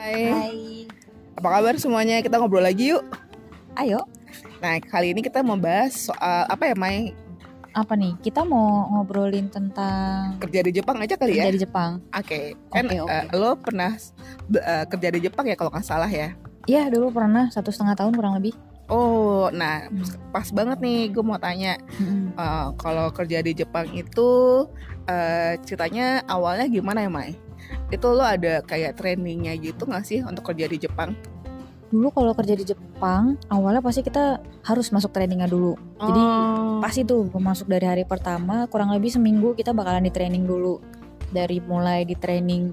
Hai. Hai. Apa kabar semuanya? Kita ngobrol lagi yuk. Ayo, Nah, kali ini kita mau bahas soal apa ya, Mai? apa nih? Kita mau ngobrolin tentang Kerja di Jepang aja kali ya. kerja di Jepang. Oke. Kan Oke, oke. eh, lo pernah eh, kerja di Jepang ya kalau nggak salah ya. Iya, dulu pernah satu setengah tahun kurang lebih. Oh, nah Hmm. pas banget nih gue mau tanya Mm-mm. eh, kalau kerja di Jepang itu eh, ceritanya awalnya gimana ya, Mai? Itu lo ada kayak trainingnya gitu nggak sih untuk kerja di Jepang? Dulu kalau kerja di Jepang, awalnya pasti kita harus masuk trainingnya dulu. Jadi Oh. pasti tuh masuk dari hari pertama, kurang lebih seminggu kita bakalan di training dulu. Dari mulai di training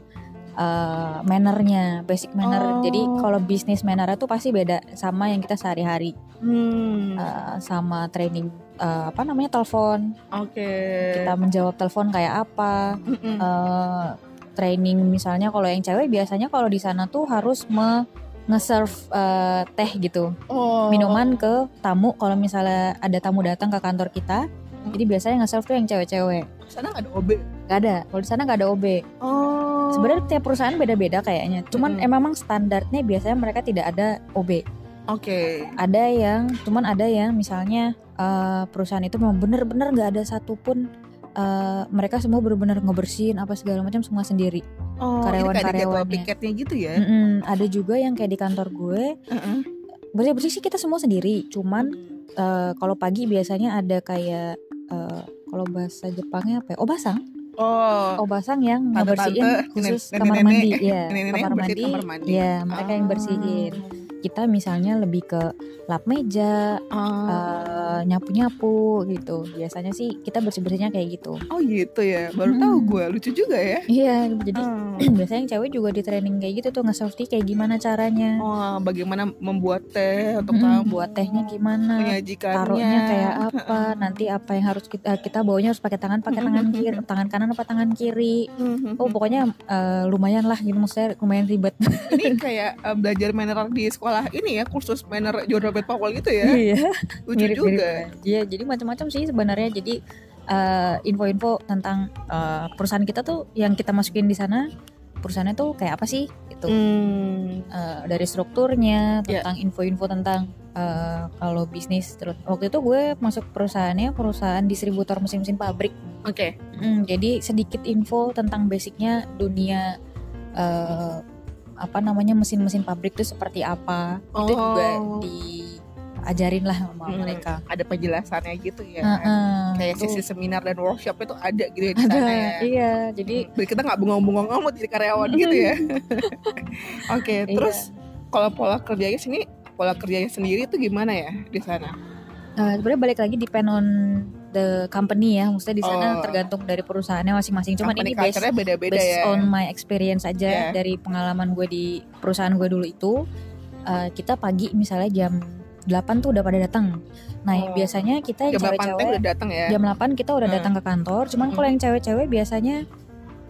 uh, mannernya, basic manner. Oh. Jadi kalau bisnis mannernya tuh pasti beda sama yang kita sehari-hari. Hmm. Uh, sama training uh, apa namanya telepon. Oke. Kita menjawab telepon kayak apa. Mm-mm. eh, training misalnya kalau yang cewek biasanya kalau di sana tuh harus me nge-serve eh, teh gitu Oh. minuman ke tamu kalau misalnya ada tamu datang ke kantor kita jadi biasanya nge-serve tuh yang cewek-cewek Sana nggak ada OB. Gak ada kalau di sana nggak ada OB Oh. sebenarnya tiap perusahaan beda-beda kayaknya cuman Mm-mm. eh, memang standarnya biasanya mereka tidak ada OB Oke. ada yang cuman ada yang misalnya eh, perusahaan itu memang bener-bener nggak ada satupun eh, mereka semua bener-bener ngebersihin apa segala macam semua sendiri Oh, Karyawan-karyawannya. piketnya gitu ya? Mm-mm, ada juga yang kayak di kantor gue Heeh. bersih bersih sih kita semua sendiri cuman eh, kalau pagi biasanya ada kayak eh, kalau bahasa Jepangnya apa ya? obasang Oh, obasang yang ngebersihin khusus nenek- kamar mandi ya kamar mandi kamar mandi. ya mereka yang bersihin kita misalnya lebih ke lap meja Oh, eh, nyapu nyapu gitu biasanya sih kita bersih bersihnya kayak gitu oh gitu ya. Baru Mm. tahu gue. Lucu juga ya. iya jadi Oh. biasanya yang cewek juga di training kayak gitu tuh nge-safety kayak gimana caranya Oh, bagaimana membuat teh untuk tamu? buat tehnya gimana menyajikannya. taruhnya kayak apa nanti apa yang harus kita kita bawanya harus pakai tangan pakai tangan kiri tangan kanan apa tangan kiri oh pokoknya eh, lumayan lah gitu maksudnya lumayan ribet ini kayak eh, belajar manner di sekolah ini ya, kursus manner Jordan Powell gitu ya. iya Lucu mirip mirip juga. iya jadi macam-macam sih sebenarnya jadi eh, info-info tentang eh, perusahaan kita tuh yang kita masukin di sana perusahaannya tuh kayak apa sih itu Hmm. Eh, dari strukturnya Ya. tentang info-info tentang eh, kalau bisnis terus waktu itu gue masuk perusahaannya perusahaan distributor mesin-mesin pabrik Oke. Hmm, jadi sedikit info tentang basicnya dunia eh, apa namanya mesin-mesin pabrik itu seperti apa itu Oh. juga diajarin lah sama Hmm, mereka. Ada penjelasannya gitu ya. Heeh, Kayak itu sisi seminar dan workshop itu ada gitu ya di ada, sana ya. iya. Jadi Biar kita nggak bengong-bengong amat jadi karyawan gitu ya. Oke, Iya. terus kalau pola kerjanya sini, pola kerjanya sendiri itu gimana ya di sana? eh, sebenarnya balik lagi depend on the company ya, maksudnya di sana Oh. tergantung dari perusahaannya masing-masing. Cuman Company ini based culture-nya beda-beda based ya. on my experience aja Yeah. dari pengalaman gue di perusahaan gue dulu itu eh, kita pagi misalnya jam 8 tuh udah pada datang. Nah, Oh. biasanya kita yang Jam 8 teh cewek-cewek udah datang ya. jam 8 kita udah Hmm. datang ke kantor. Cuman Hmm. kalau yang cewek-cewek biasanya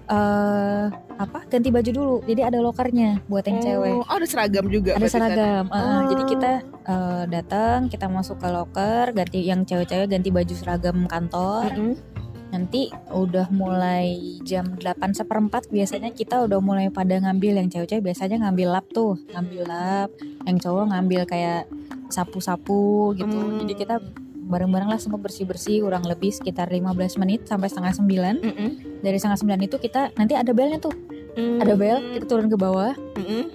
eh apa? Ganti baju dulu. Jadi ada lokernya buat yang cewek. Oh, ada seragam juga. Ada sana. seragam. Eh, Oh. Jadi kita eh, datang, kita masuk ke loker, ganti yang cewek-cewek ganti baju seragam kantor. Mm-mm. Nanti udah mulai jam 8 seperempat biasanya kita udah mulai pada ngambil yang cewek-cewek biasanya ngambil lap tuh, ngambil lap. Yang cowok ngambil kayak sapu-sapu gitu. Hmm. Jadi kita bareng-bareng lah semua bersih-bersih kurang lebih sekitar 15 menit sampai setengah sembilan. Mm-mm. Dari setengah sembilan itu kita nanti ada belnya tuh, Mm. ada bel, kita turun ke bawah, Mm-mm.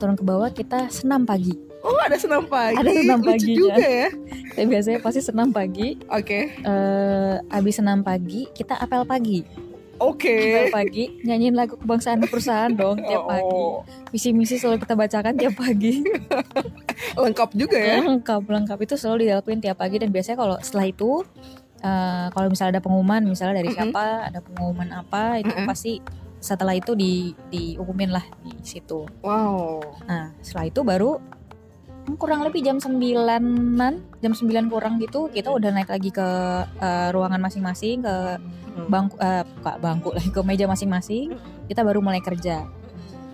turun ke bawah kita senam pagi. Oh, ada senam pagi. Ada senam paginya. juga ya. Kita biasanya pasti senam pagi. Oke. eh abis senam pagi kita apel pagi. Oke. Apel pagi nyanyiin lagu kebangsaan perusahaan dong tiap pagi. Oh, Visi misi selalu kita bacakan tiap pagi. lengkap juga ya. lengkap lengkap itu selalu dilakuin tiap pagi dan biasanya kalau setelah itu eh, kalau misalnya ada pengumuman misalnya dari Mm-mm. siapa ada pengumuman apa itu Mm-mm. pasti setelah itu di diumumin lah di situ. Wow. Nah setelah itu baru hmm, kurang lebih jam 9-an jam 9 kurang gitu kita udah naik lagi ke eh, ruangan masing-masing ke Hmm. bangku eh buka bangku lagi ke meja masing-masing kita baru mulai kerja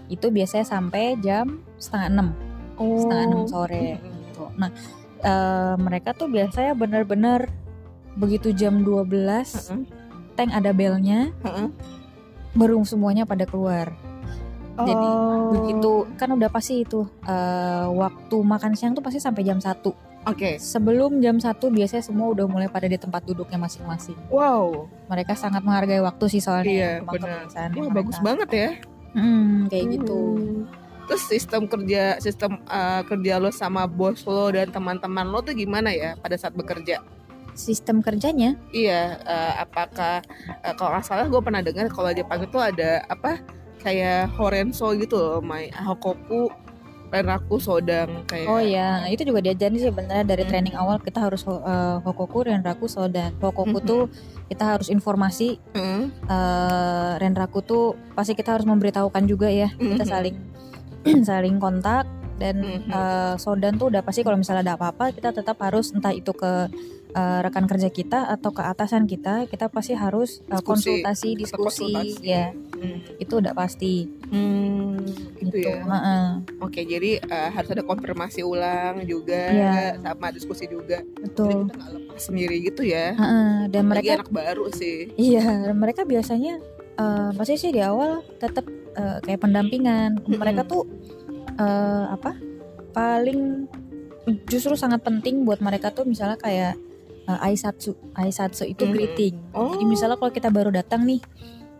itu biasanya sampai jam setengah enam Oh. setengah enam sore gitu. Nah, eh, mereka tuh biasanya bener-bener begitu jam 12 Heeh. tank ada belnya, Heeh. baru semuanya pada keluar. Jadi Oh. begitu kan udah pasti itu eh, waktu makan siang tuh pasti sampai jam 1 Oke. sebelum jam 1 biasanya semua udah mulai pada di tempat duduknya masing-masing Wow. mereka sangat menghargai waktu sih soalnya Iya, benar. Wah, bagus banget ya. Hmm, kayak gitu Hmm. Terus sistem kerja sistem uh, kerja lo sama bos lo dan teman-teman lo tuh gimana ya pada saat bekerja? sistem kerjanya Iya, uh, apakah uh, kalau nggak salah gue pernah dengar kalau Jepang itu ada apa kayak Horenso gitu loh, Mai Hokoku, Renraku, Sodang kayak. oh ya itu juga diajarin sih sebenarnya dari Hmm. training awal kita harus eh, Hokoku Renraku Sodan Hokoku Mhm. tuh kita harus informasi Hmm, eh, Renraku tuh pasti kita harus memberitahukan juga ya kita Mhm. saling saling kontak dan Mhm. eh, Sodan tuh udah pasti kalau misalnya ada apa-apa kita tetap harus entah itu ke eh, rekan kerja kita atau ke atasan kita kita pasti harus eh, Diskusi. konsultasi diskusi konsultasi. ya Hmm. itu udah pasti Hmm, gitu, gitu ya. Heeh, Oke, jadi uh, harus ada konfirmasi ulang juga Iya. sama diskusi juga. Jadi betul kita nggak lepas sendiri gitu ya. Heeh, dan Apalagi mereka anak baru sih. Iya, dan mereka biasanya eh, pasti sih di awal tetap eh, kayak pendampingan. Mm-mm. Mereka tuh eh, apa? Paling justru sangat penting buat mereka tuh misalnya kayak eh, aisatsu. Aisatsu itu Mhm. greeting. Oh. Jadi misalnya kalau kita baru datang nih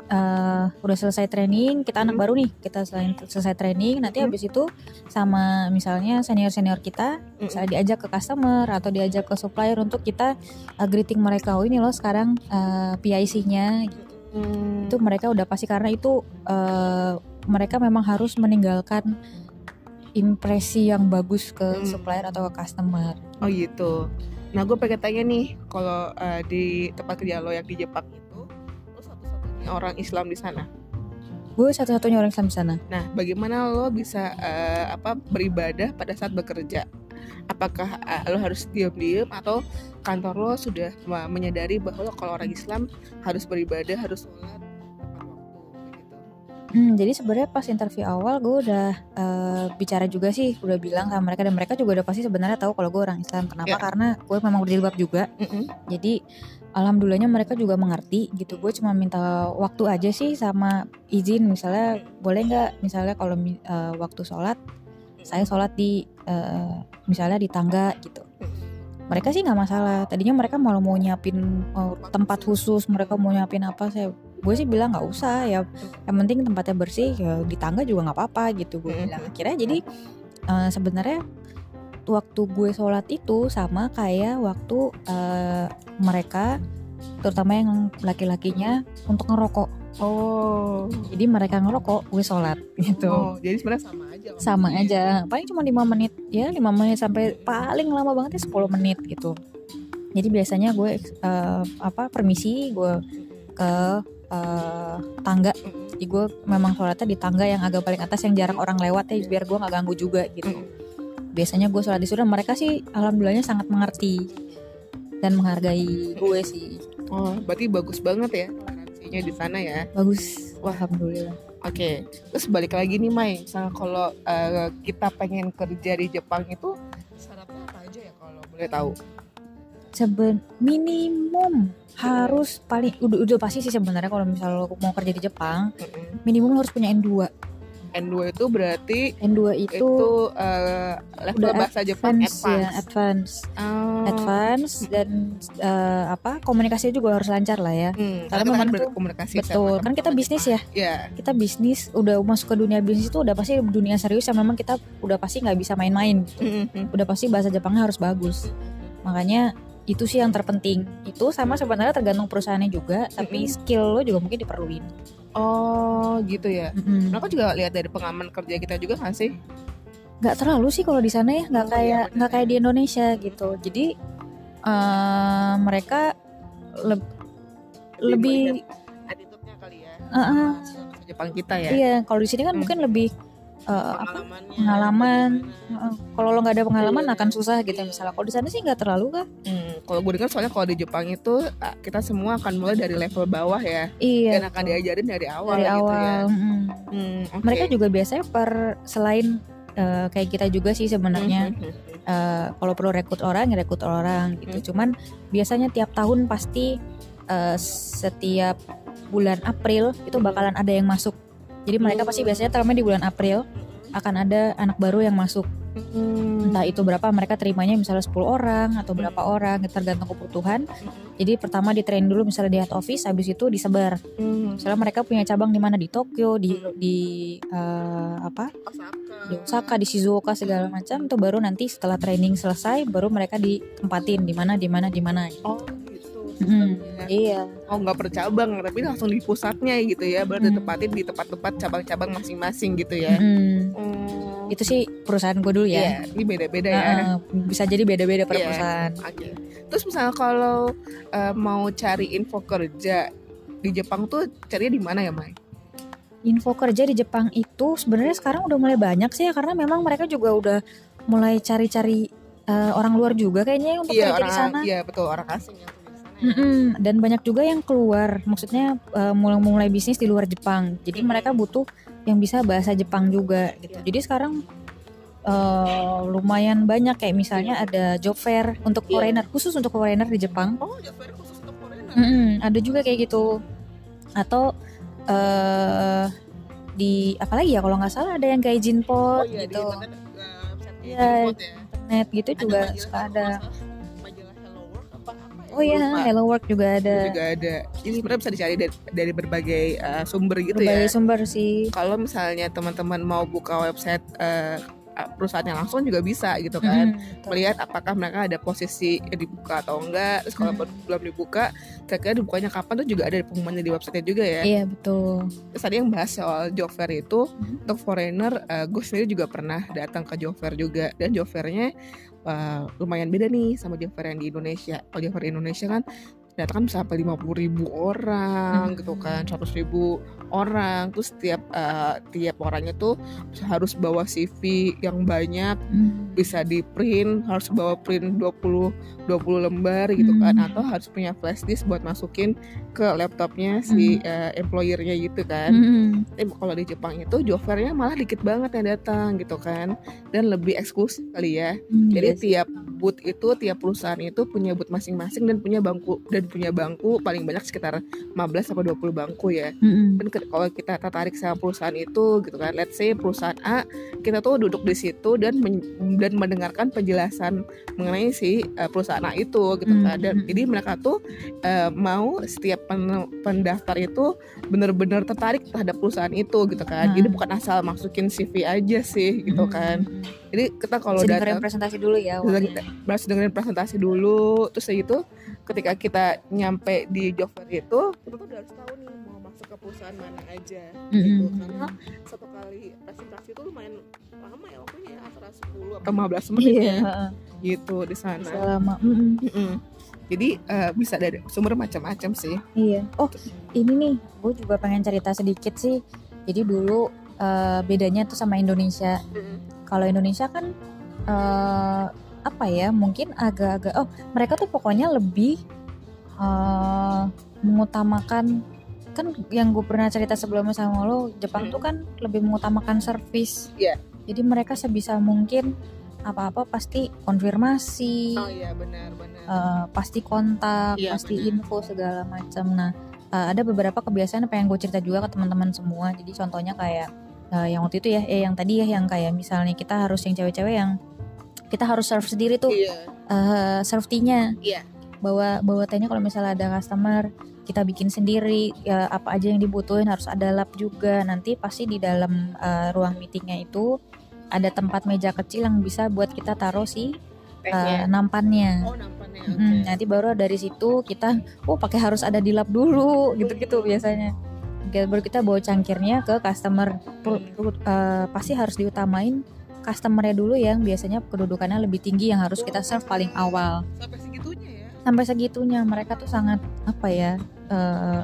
eh udah selesai training, kita anak Mhm. baru nih, kita selain selesai training, nanti Mhm. habis itu sama misalnya senior-senior kita Mm-mm. misalnya diajak ke customer atau diajak ke supplier untuk kita uh, greeting mereka oh ini loh sekarang uh, PIC-nya Hmm. itu mereka udah pasti karena itu uh, mereka memang harus meninggalkan impresi yang bagus ke Hmm. supplier atau ke customer Oh gitu. Nah gue pengen tanya nih, kalau uh, di tempat kerja lo yang di Jepang itu, lo satu-satunya orang Islam di sana. gue satu-satunya orang Islam di sana Nah, bagaimana lo bisa uh, apa beribadah pada saat bekerja? Apakah uh, lo harus diam-diam atau kantor lo sudah menyadari bahwa kalau orang Islam harus beribadah, harus sholat? Hmm, jadi sebenarnya pas interview awal gue udah uh, bicara juga sih, udah bilang sama mereka dan mereka juga udah pasti sebenarnya tahu kalau gue orang Islam. Kenapa? Ya. Karena gue memang berjilbab juga. Mm-mm. Jadi alhamdulillahnya mereka juga mengerti gitu. Gue cuma minta waktu aja sih sama izin misalnya boleh nggak misalnya kalau uh, waktu sholat saya sholat di uh, misalnya di tangga gitu. Mereka sih nggak masalah. Tadinya mereka malah mau nyiapin uh, tempat khusus, mereka mau nyiapin apa saya gue sih bilang nggak usah ya. Yang penting tempatnya bersih ya di tangga juga nggak apa-apa gitu. Gue bilang. Akhirnya jadi eh, sebenarnya waktu gue sholat itu sama kayak waktu eh, mereka terutama yang laki-lakinya untuk ngerokok. Oh, jadi mereka ngerokok gue sholat gitu. Oh, jadi sebenarnya sama aja. sama aja. Paling cuma lima menit ya lima menit sampai paling lama banget ya 10 menit gitu. Jadi biasanya gue eh, apa permisi gue ke eh, tangga. Jadi gue memang sholatnya di tangga yang agak paling atas yang jarang orang lewat ya biar gue nggak ganggu juga gitu. Biasanya gue sholat di dan mereka sih alhamdulillahnya sangat mengerti dan menghargai gue sih. Oh, berarti bagus banget ya toleransinya di sana ya. bagus. Wah. alhamdulillah. Oke, terus balik lagi nih Mai, misalnya kalau uh, kita pengen kerja di Jepang itu syaratnya apa aja ya kalau boleh tahu? Seben minimum harus paling udah udah pasti sih sebenarnya kalau misalnya lo mau kerja di Jepang Mm-mm. minimum harus punya N2 N2 itu berarti N2 itu, itu, uh, level udah bahasa Jepang advance, ya advance. advance Oh. advance dan eh, apa komunikasinya juga harus lancar lah ya Hmm, Karena memang kan berkomunikasi betul kan kita bisnis ya Jepang. Ya. kita bisnis udah masuk ke dunia bisnis itu udah pasti dunia serius yang memang kita udah pasti nggak bisa main-main gitu. Mm-mm. udah pasti bahasa Jepangnya harus bagus makanya itu sih yang terpenting itu sama sebenarnya tergantung perusahaannya juga tapi Mm-mm. skill lo juga mungkin diperluin Oh, gitu ya. Mm-mm. Nah, aku juga lihat dari pengalaman kerja kita juga kan sih? nggak terlalu sih kalau di sana ya nggak Oh, kayak iya, nggak kayak di Indonesia gitu jadi eh, mereka leb- lebih attitude-nya kali ya. Bahasa Jepang kita ya. iya kalau di sini kan Hmm. mungkin lebih eh, apa Pengalamannya. pengalaman. eh, kalau lo nggak ada pengalaman Iya. akan susah gitu misalnya kalau di sana sih nggak terlalu kah Hmm, kalau gue dengar soalnya kalau di Jepang itu ah, kita semua akan mulai dari level bawah ya iya dan akan diajarin dari awal dari gitu awal ya. mm. Hmm, oke. mereka juga biasanya per selain eh, kayak kita juga sih sebenarnya Hmm, hmm, hmm. eh, kalau perlu rekrut orang ya rekrut orang gitu Hmm. cuman biasanya tiap tahun pasti eh, setiap bulan April itu Hmm. bakalan ada yang masuk Jadi mereka pasti biasanya terimanya di bulan April akan ada anak baru yang masuk. Hmm. Entah itu berapa mereka terimanya misalnya 10 orang atau berapa orang tergantung kebutuhan. Jadi pertama di train dulu misalnya di head office habis itu disebar. Hmm. Misalnya mereka punya cabang di mana di Tokyo, di di eh, apa? Di Osaka, di Shizuoka segala macam itu baru nanti setelah training selesai baru mereka ditempatin di mana di mana di mana. Oh gitu. Mm, sistemnya. Iya. Oh nggak per cabang tapi langsung di pusatnya gitu ya. Baru Hmm. ditempatin di tempat-tempat cabang-cabang masing-masing gitu ya. Mm. Hmm. Itu sih perusahaan gue dulu ya. Iya, ini beda-beda ya. Heeh, bisa jadi beda-beda per Iya. perusahaan. Oke. Terus misalnya kalau eh, mau cari info kerja di Jepang tuh carinya di mana ya, Mai? Info kerja di Jepang itu sebenarnya sekarang udah mulai banyak sih ya karena memang mereka juga udah mulai cari-cari eh, orang luar juga kayaknya untuk Iya, kerja di sana. iya betul orang asing yang ya. Mm-mm, Dan banyak juga yang keluar, maksudnya eh, mulai-mulai bisnis di luar Jepang. Jadi Mm-mm. mereka butuh yang bisa bahasa Jepang juga. Gitu. Iya. Jadi sekarang eh, lumayan banyak kayak misalnya ada job fair untuk Iya. foreigner khusus untuk foreigner di Jepang. Oh, job fair khusus untuk foreigner. Mm-mm, ada juga kayak gitu. Atau eh di apalagi ya kalau nggak salah ada yang kayak Oh Jinpot iya, gitu. di internet, di Iya, Jepang ya. Internet gitu juga majalah suka ada. kalau Oh iya. Hello Work juga Itu ada. juga ada. Jadi sebenarnya bisa dicari dari, dari berbagai eh, sumber gitu Berbagai ya. sumber sih. Kalau misalnya teman-teman mau buka website eh, perusahaannya langsung juga bisa gitu kan. Mm, betul. Melihat apakah mereka ada posisi yang dibuka atau enggak. Terus kalau Hmm. belum dibuka, kira-kira dibukanya kapan tuh juga ada pengumumannya di website juga ya. Iya betul. Terus tadi yang bahas soal job fair itu Mhm. untuk foreigner, eh, gue sendiri juga pernah datang ke job fair juga dan job fairnya eh, lumayan beda nih sama fair yang di Indonesia. Kalau di Indonesia kan datang kan bisa sampai 50 ribu orang Hmm. gitu kan 100 ribu orang terus tiap eh, tiap orangnya tuh harus bawa CV yang banyak Hmm. bisa di print harus bawa print 20 20 lembar gitu kan Hmm. atau harus punya flash disk buat masukin ke laptopnya si eh, employernya gitu kan Mm-mm. tapi kalau di Jepang itu job fair-nya malah dikit banget yang datang gitu kan dan lebih eksklusif kali ya Hmm, jadi iya sih. tiap booth itu tiap perusahaan itu punya booth masing-masing dan punya bangku dan punya bangku paling banyak sekitar 15 sampai 20 bangku ya dan ke- kalau kita tertarik sama perusahaan itu gitu kan let's say perusahaan A kita tuh duduk di situ dan men- dan mendengarkan penjelasan mengenai si uh, perusahaan A itu gitu kan dan Hmm. jadi mereka tuh uh, mau setiap pen- pendaftar itu benar-benar tertarik terhadap perusahaan itu gitu kan jadi Hmm. bukan asal masukin CV aja sih gitu kan Mm-mm. jadi kita kalau datang presentasi dulu ya. harus dengerin presentasi dulu terus ya itu ketika kita nyampe di job fair itu kita tuh udah harus tahu nih mau masuk ke perusahaan mana aja gitu Mm-mm. karena satu kali presentasi itu lumayan lama ya waktunya ya antara 10 atau 15 menit Iya. ya heeh. gitu di sana Selama. mm-mm. Mm-mm. jadi eh, bisa dari sumber macam-macam sih Iya. Oh, ini nih, gue juga pengen cerita sedikit sih. Jadi dulu eh, bedanya tuh sama Indonesia. Kalau Indonesia kan eh, apa ya? Mungkin agak-agak. Oh, mereka tuh pokoknya lebih eh, mengutamakan kan yang gue pernah cerita sebelumnya sama lo, Jepang Hmm. tuh kan lebih mengutamakan servis. Iya. Jadi mereka sebisa mungkin apa-apa pasti konfirmasi. oh iya benar-benar eh, pasti kontak, Iya, pasti benar. info segala macam. Nah, eh, ada beberapa kebiasaan yang pengen gue cerita juga ke teman-teman semua. Jadi contohnya kayak eh, yang waktu itu ya, eh yang tadi ya yang kayak misalnya kita harus yang cewek-cewek yang kita harus serve sendiri tuh iya. eh serve tea-nya. Iya. Bawa bawa tehnya kalau misalnya ada customer kita bikin sendiri ya apa aja yang dibutuhin harus ada lap juga. Nanti pasti di dalam eh, ruang meetingnya itu ada tempat meja kecil yang bisa buat kita taruh si tehnya nampannya. Oh nampannya oke. Mm, nanti baru dari situ kita oh pakai harus ada di lab dulu gitu-gitu biasanya. Oke, baru kita bawa cangkirnya ke customer. Pu- eh, pasti harus diutamain customernya dulu yang biasanya kedudukannya lebih tinggi yang harus kita serve paling awal sampai segitunya ya sampai segitunya mereka tuh sangat apa ya eh,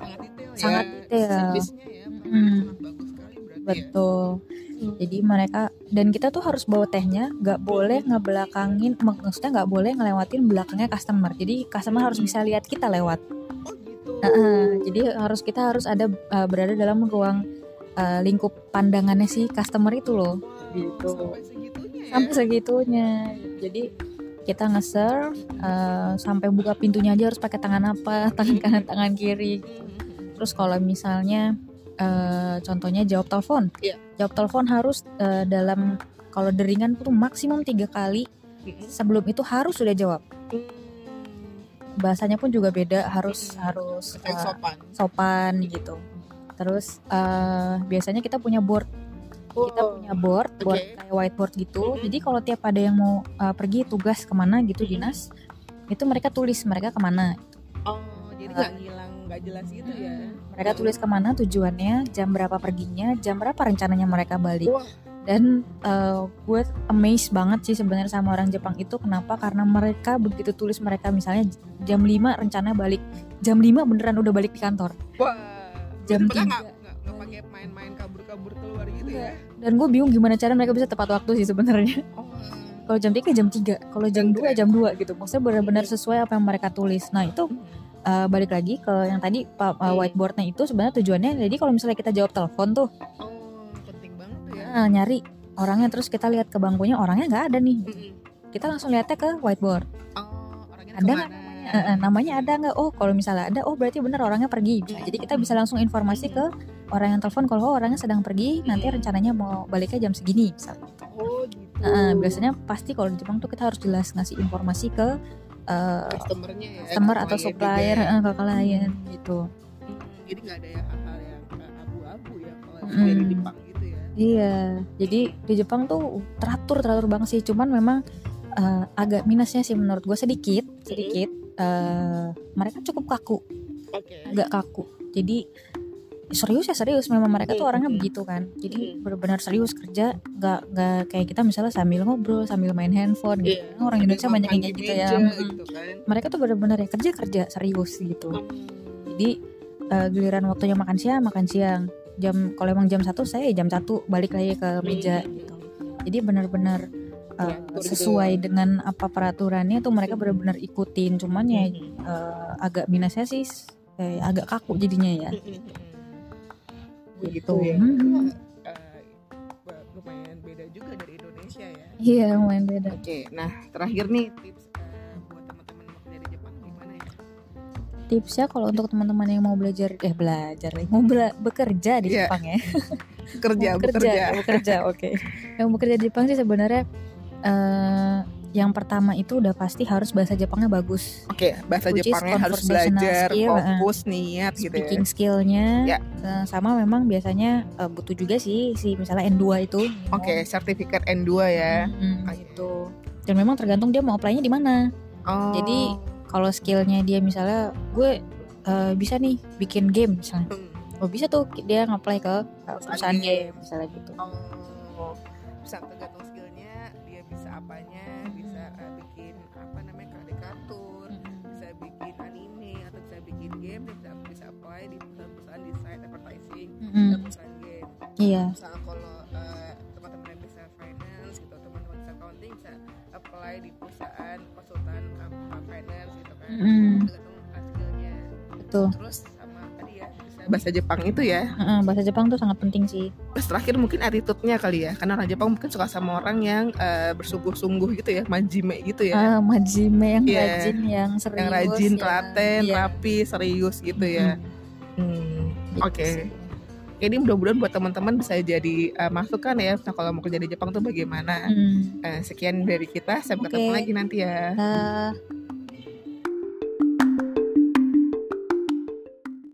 sangat detail Sangat ya detail. servisnya ya Mm. sangat bagus sekali berarti ya betul Hmm. jadi mereka dan kita tuh harus bawa tehnya nggak boleh ngebelakangin maksudnya nggak boleh ngelewatin belakangnya customer jadi customer harus bisa lihat kita lewat oh gitu Heeh, jadi harus kita harus ada uh, berada dalam ruang uh, lingkup pandangannya si customer itu loh. Gitu. sampai segitunya ya Sampai segitunya. Jadi kita nge-serve uh, sampai buka pintunya aja harus pakai tangan apa, tangan kanan, tangan kiri. Terus kalau misalnya eh, contohnya jawab telepon. Iya. Jawab telepon harus eh, dalam kalau deringan tuh maksimum tiga kali sebelum itu harus sudah jawab. Bahasanya pun juga beda, harus Mm. harus eh, sopan. sopan gitu. Terus eh, biasanya kita punya board, kita punya board, board kayak whiteboard gitu. Mhm. Jadi kalau tiap ada yang mau eh, pergi tugas ke mana gitu dinas, itu mereka tulis mereka ke mana. Oh, jadi nggak ngilang, nggak jelas gitu ya. Mereka tulis ke mana tujuannya, jam berapa perginya, jam berapa rencananya mereka balik. Wah. Dan eh, gue amazed banget sih sebenarnya sama orang Jepang itu kenapa? Karena mereka begitu tulis mereka misalnya jam 5 rencana balik, jam 5 beneran udah balik di kantor. Wah. Jam tiga. nggak pakai main-main kabur-kabur keluar gitu ya. Dan gue bingung gimana cara mereka bisa tepat waktu sih sebenarnya. Oh. Kalau jam 3 jam 3, kalau jam. 2 jam 2 gitu. Maksudnya benar-benar sesuai apa yang mereka tulis. Nah, itu eh, balik lagi ke yang tadi Hmm. whiteboardnya itu sebenarnya tujuannya jadi kalau misalnya kita jawab telepon tuh Oh, penting banget tuh ya. nah, nyari orangnya terus kita lihat ke bangkunya orangnya nggak ada nih Mm-mm. kita langsung lihatnya ke whiteboard Oh, orangnya Ada nggak? Eh, eh, namanya ada nggak oh kalau misalnya ada oh berarti benar orangnya pergi Bisa. jadi kita bisa langsung informasi ke orang yang telepon kalau oh, orangnya sedang pergi nanti rencananya mau baliknya jam segini misalnya Oh, gitu. Nah, biasanya pasti kalau di Jepang tuh kita harus jelas ngasih informasi ke eh, customernya ya. customer atau supplier eh, ke klien gitu Hmm, jadi nggak ada ya hal-hal yang abu-abu ya kalau dari Jepang gitu ya. Iya, jadi di Jepang tuh teratur teratur banget sih. Cuman memang eh, agak minusnya sih menurut gue sedikit, sedikit. eh, mereka cukup kaku, Oke. agak kaku. Jadi serius ya serius. Memang mereka tuh Mm, orangnya begitu kan. Jadi Mm. benar-benar serius kerja, nggak nggak kayak kita misalnya sambil ngobrol, sambil main handphone. Gitu. Iya. Orang Indonesia banyak yang kayak gitu ya. gitu kan. Mereka tuh benar-benar ya kerja kerja serius gitu. Jadi eh, giliran waktunya makan siang, makan siang. Jam kalau emang jam satu saya ya jam satu balik lagi ke meja gitu. Jadi benar-benar uh, sesuai gitu. dengan apa peraturannya tuh mereka benar-benar ikutin. Cuman ya uh, agak minusnya sih eh, agak kaku jadinya ya. Gitu. ya. Hmm. Eh, lumayan beda juga dari Indonesia ya. Iya lumayan beda. Oke, nah terakhir nih tips eh, buat teman-teman di Jepang gimana ya? Tipsnya kalau untuk teman-teman yang mau belajar eh belajar mau bela- bekerja di Iya. Jepang ya. Kerja, bekerja. bekerja, oke. Yang bekerja di Jepang sih sebenarnya eh yang pertama itu udah pasti harus bahasa Jepangnya bagus. Oke, bahasa Which Jepangnya harus belajar, skill, eh. fokus, niat gitu ya. speaking skillnya Ya. eh, sama memang biasanya eh, butuh juga sih si misalnya N2 itu Oke, sertifikat N2 ya. Mm, Oke. gitu dan memang tergantung dia mau apply-nya di mana Oh. Jadi, kalau skillnya dia misalnya gue eh, bisa nih bikin game misalnya Hmm. oh bisa tuh dia nge-apply ke perusahaan game misalnya gitu Oh, bisa tergantung iya Misalnya kalau eh, teman-teman yang bisa finance gitu, teman-teman bisa accounting bisa apply di perusahaan konsultan apa finance gitu kan. Mm-mm. Tergantung skillnya. betul Terus sama tadi ya bisa bahasa Jepang itu ya. Heeh, bahasa Jepang tuh sangat penting sih Terus terakhir mungkin attitude-nya kali ya Karena orang Jepang mungkin suka sama orang yang eh, bersungguh-sungguh gitu ya Majime gitu ya ah majime yang Iya. rajin yang serius Yang rajin, yang- telaten, iya. rapi, serius gitu ya Hmm, Gitu Oke sih. Ini mudah-mudahan buat teman-teman bisa jadi eh, masukan ya Nah kalau mau kerja di Jepang tuh bagaimana Hmm. Eh, Sekian dari kita Sampai Oke. ketemu lagi nanti ya Dah.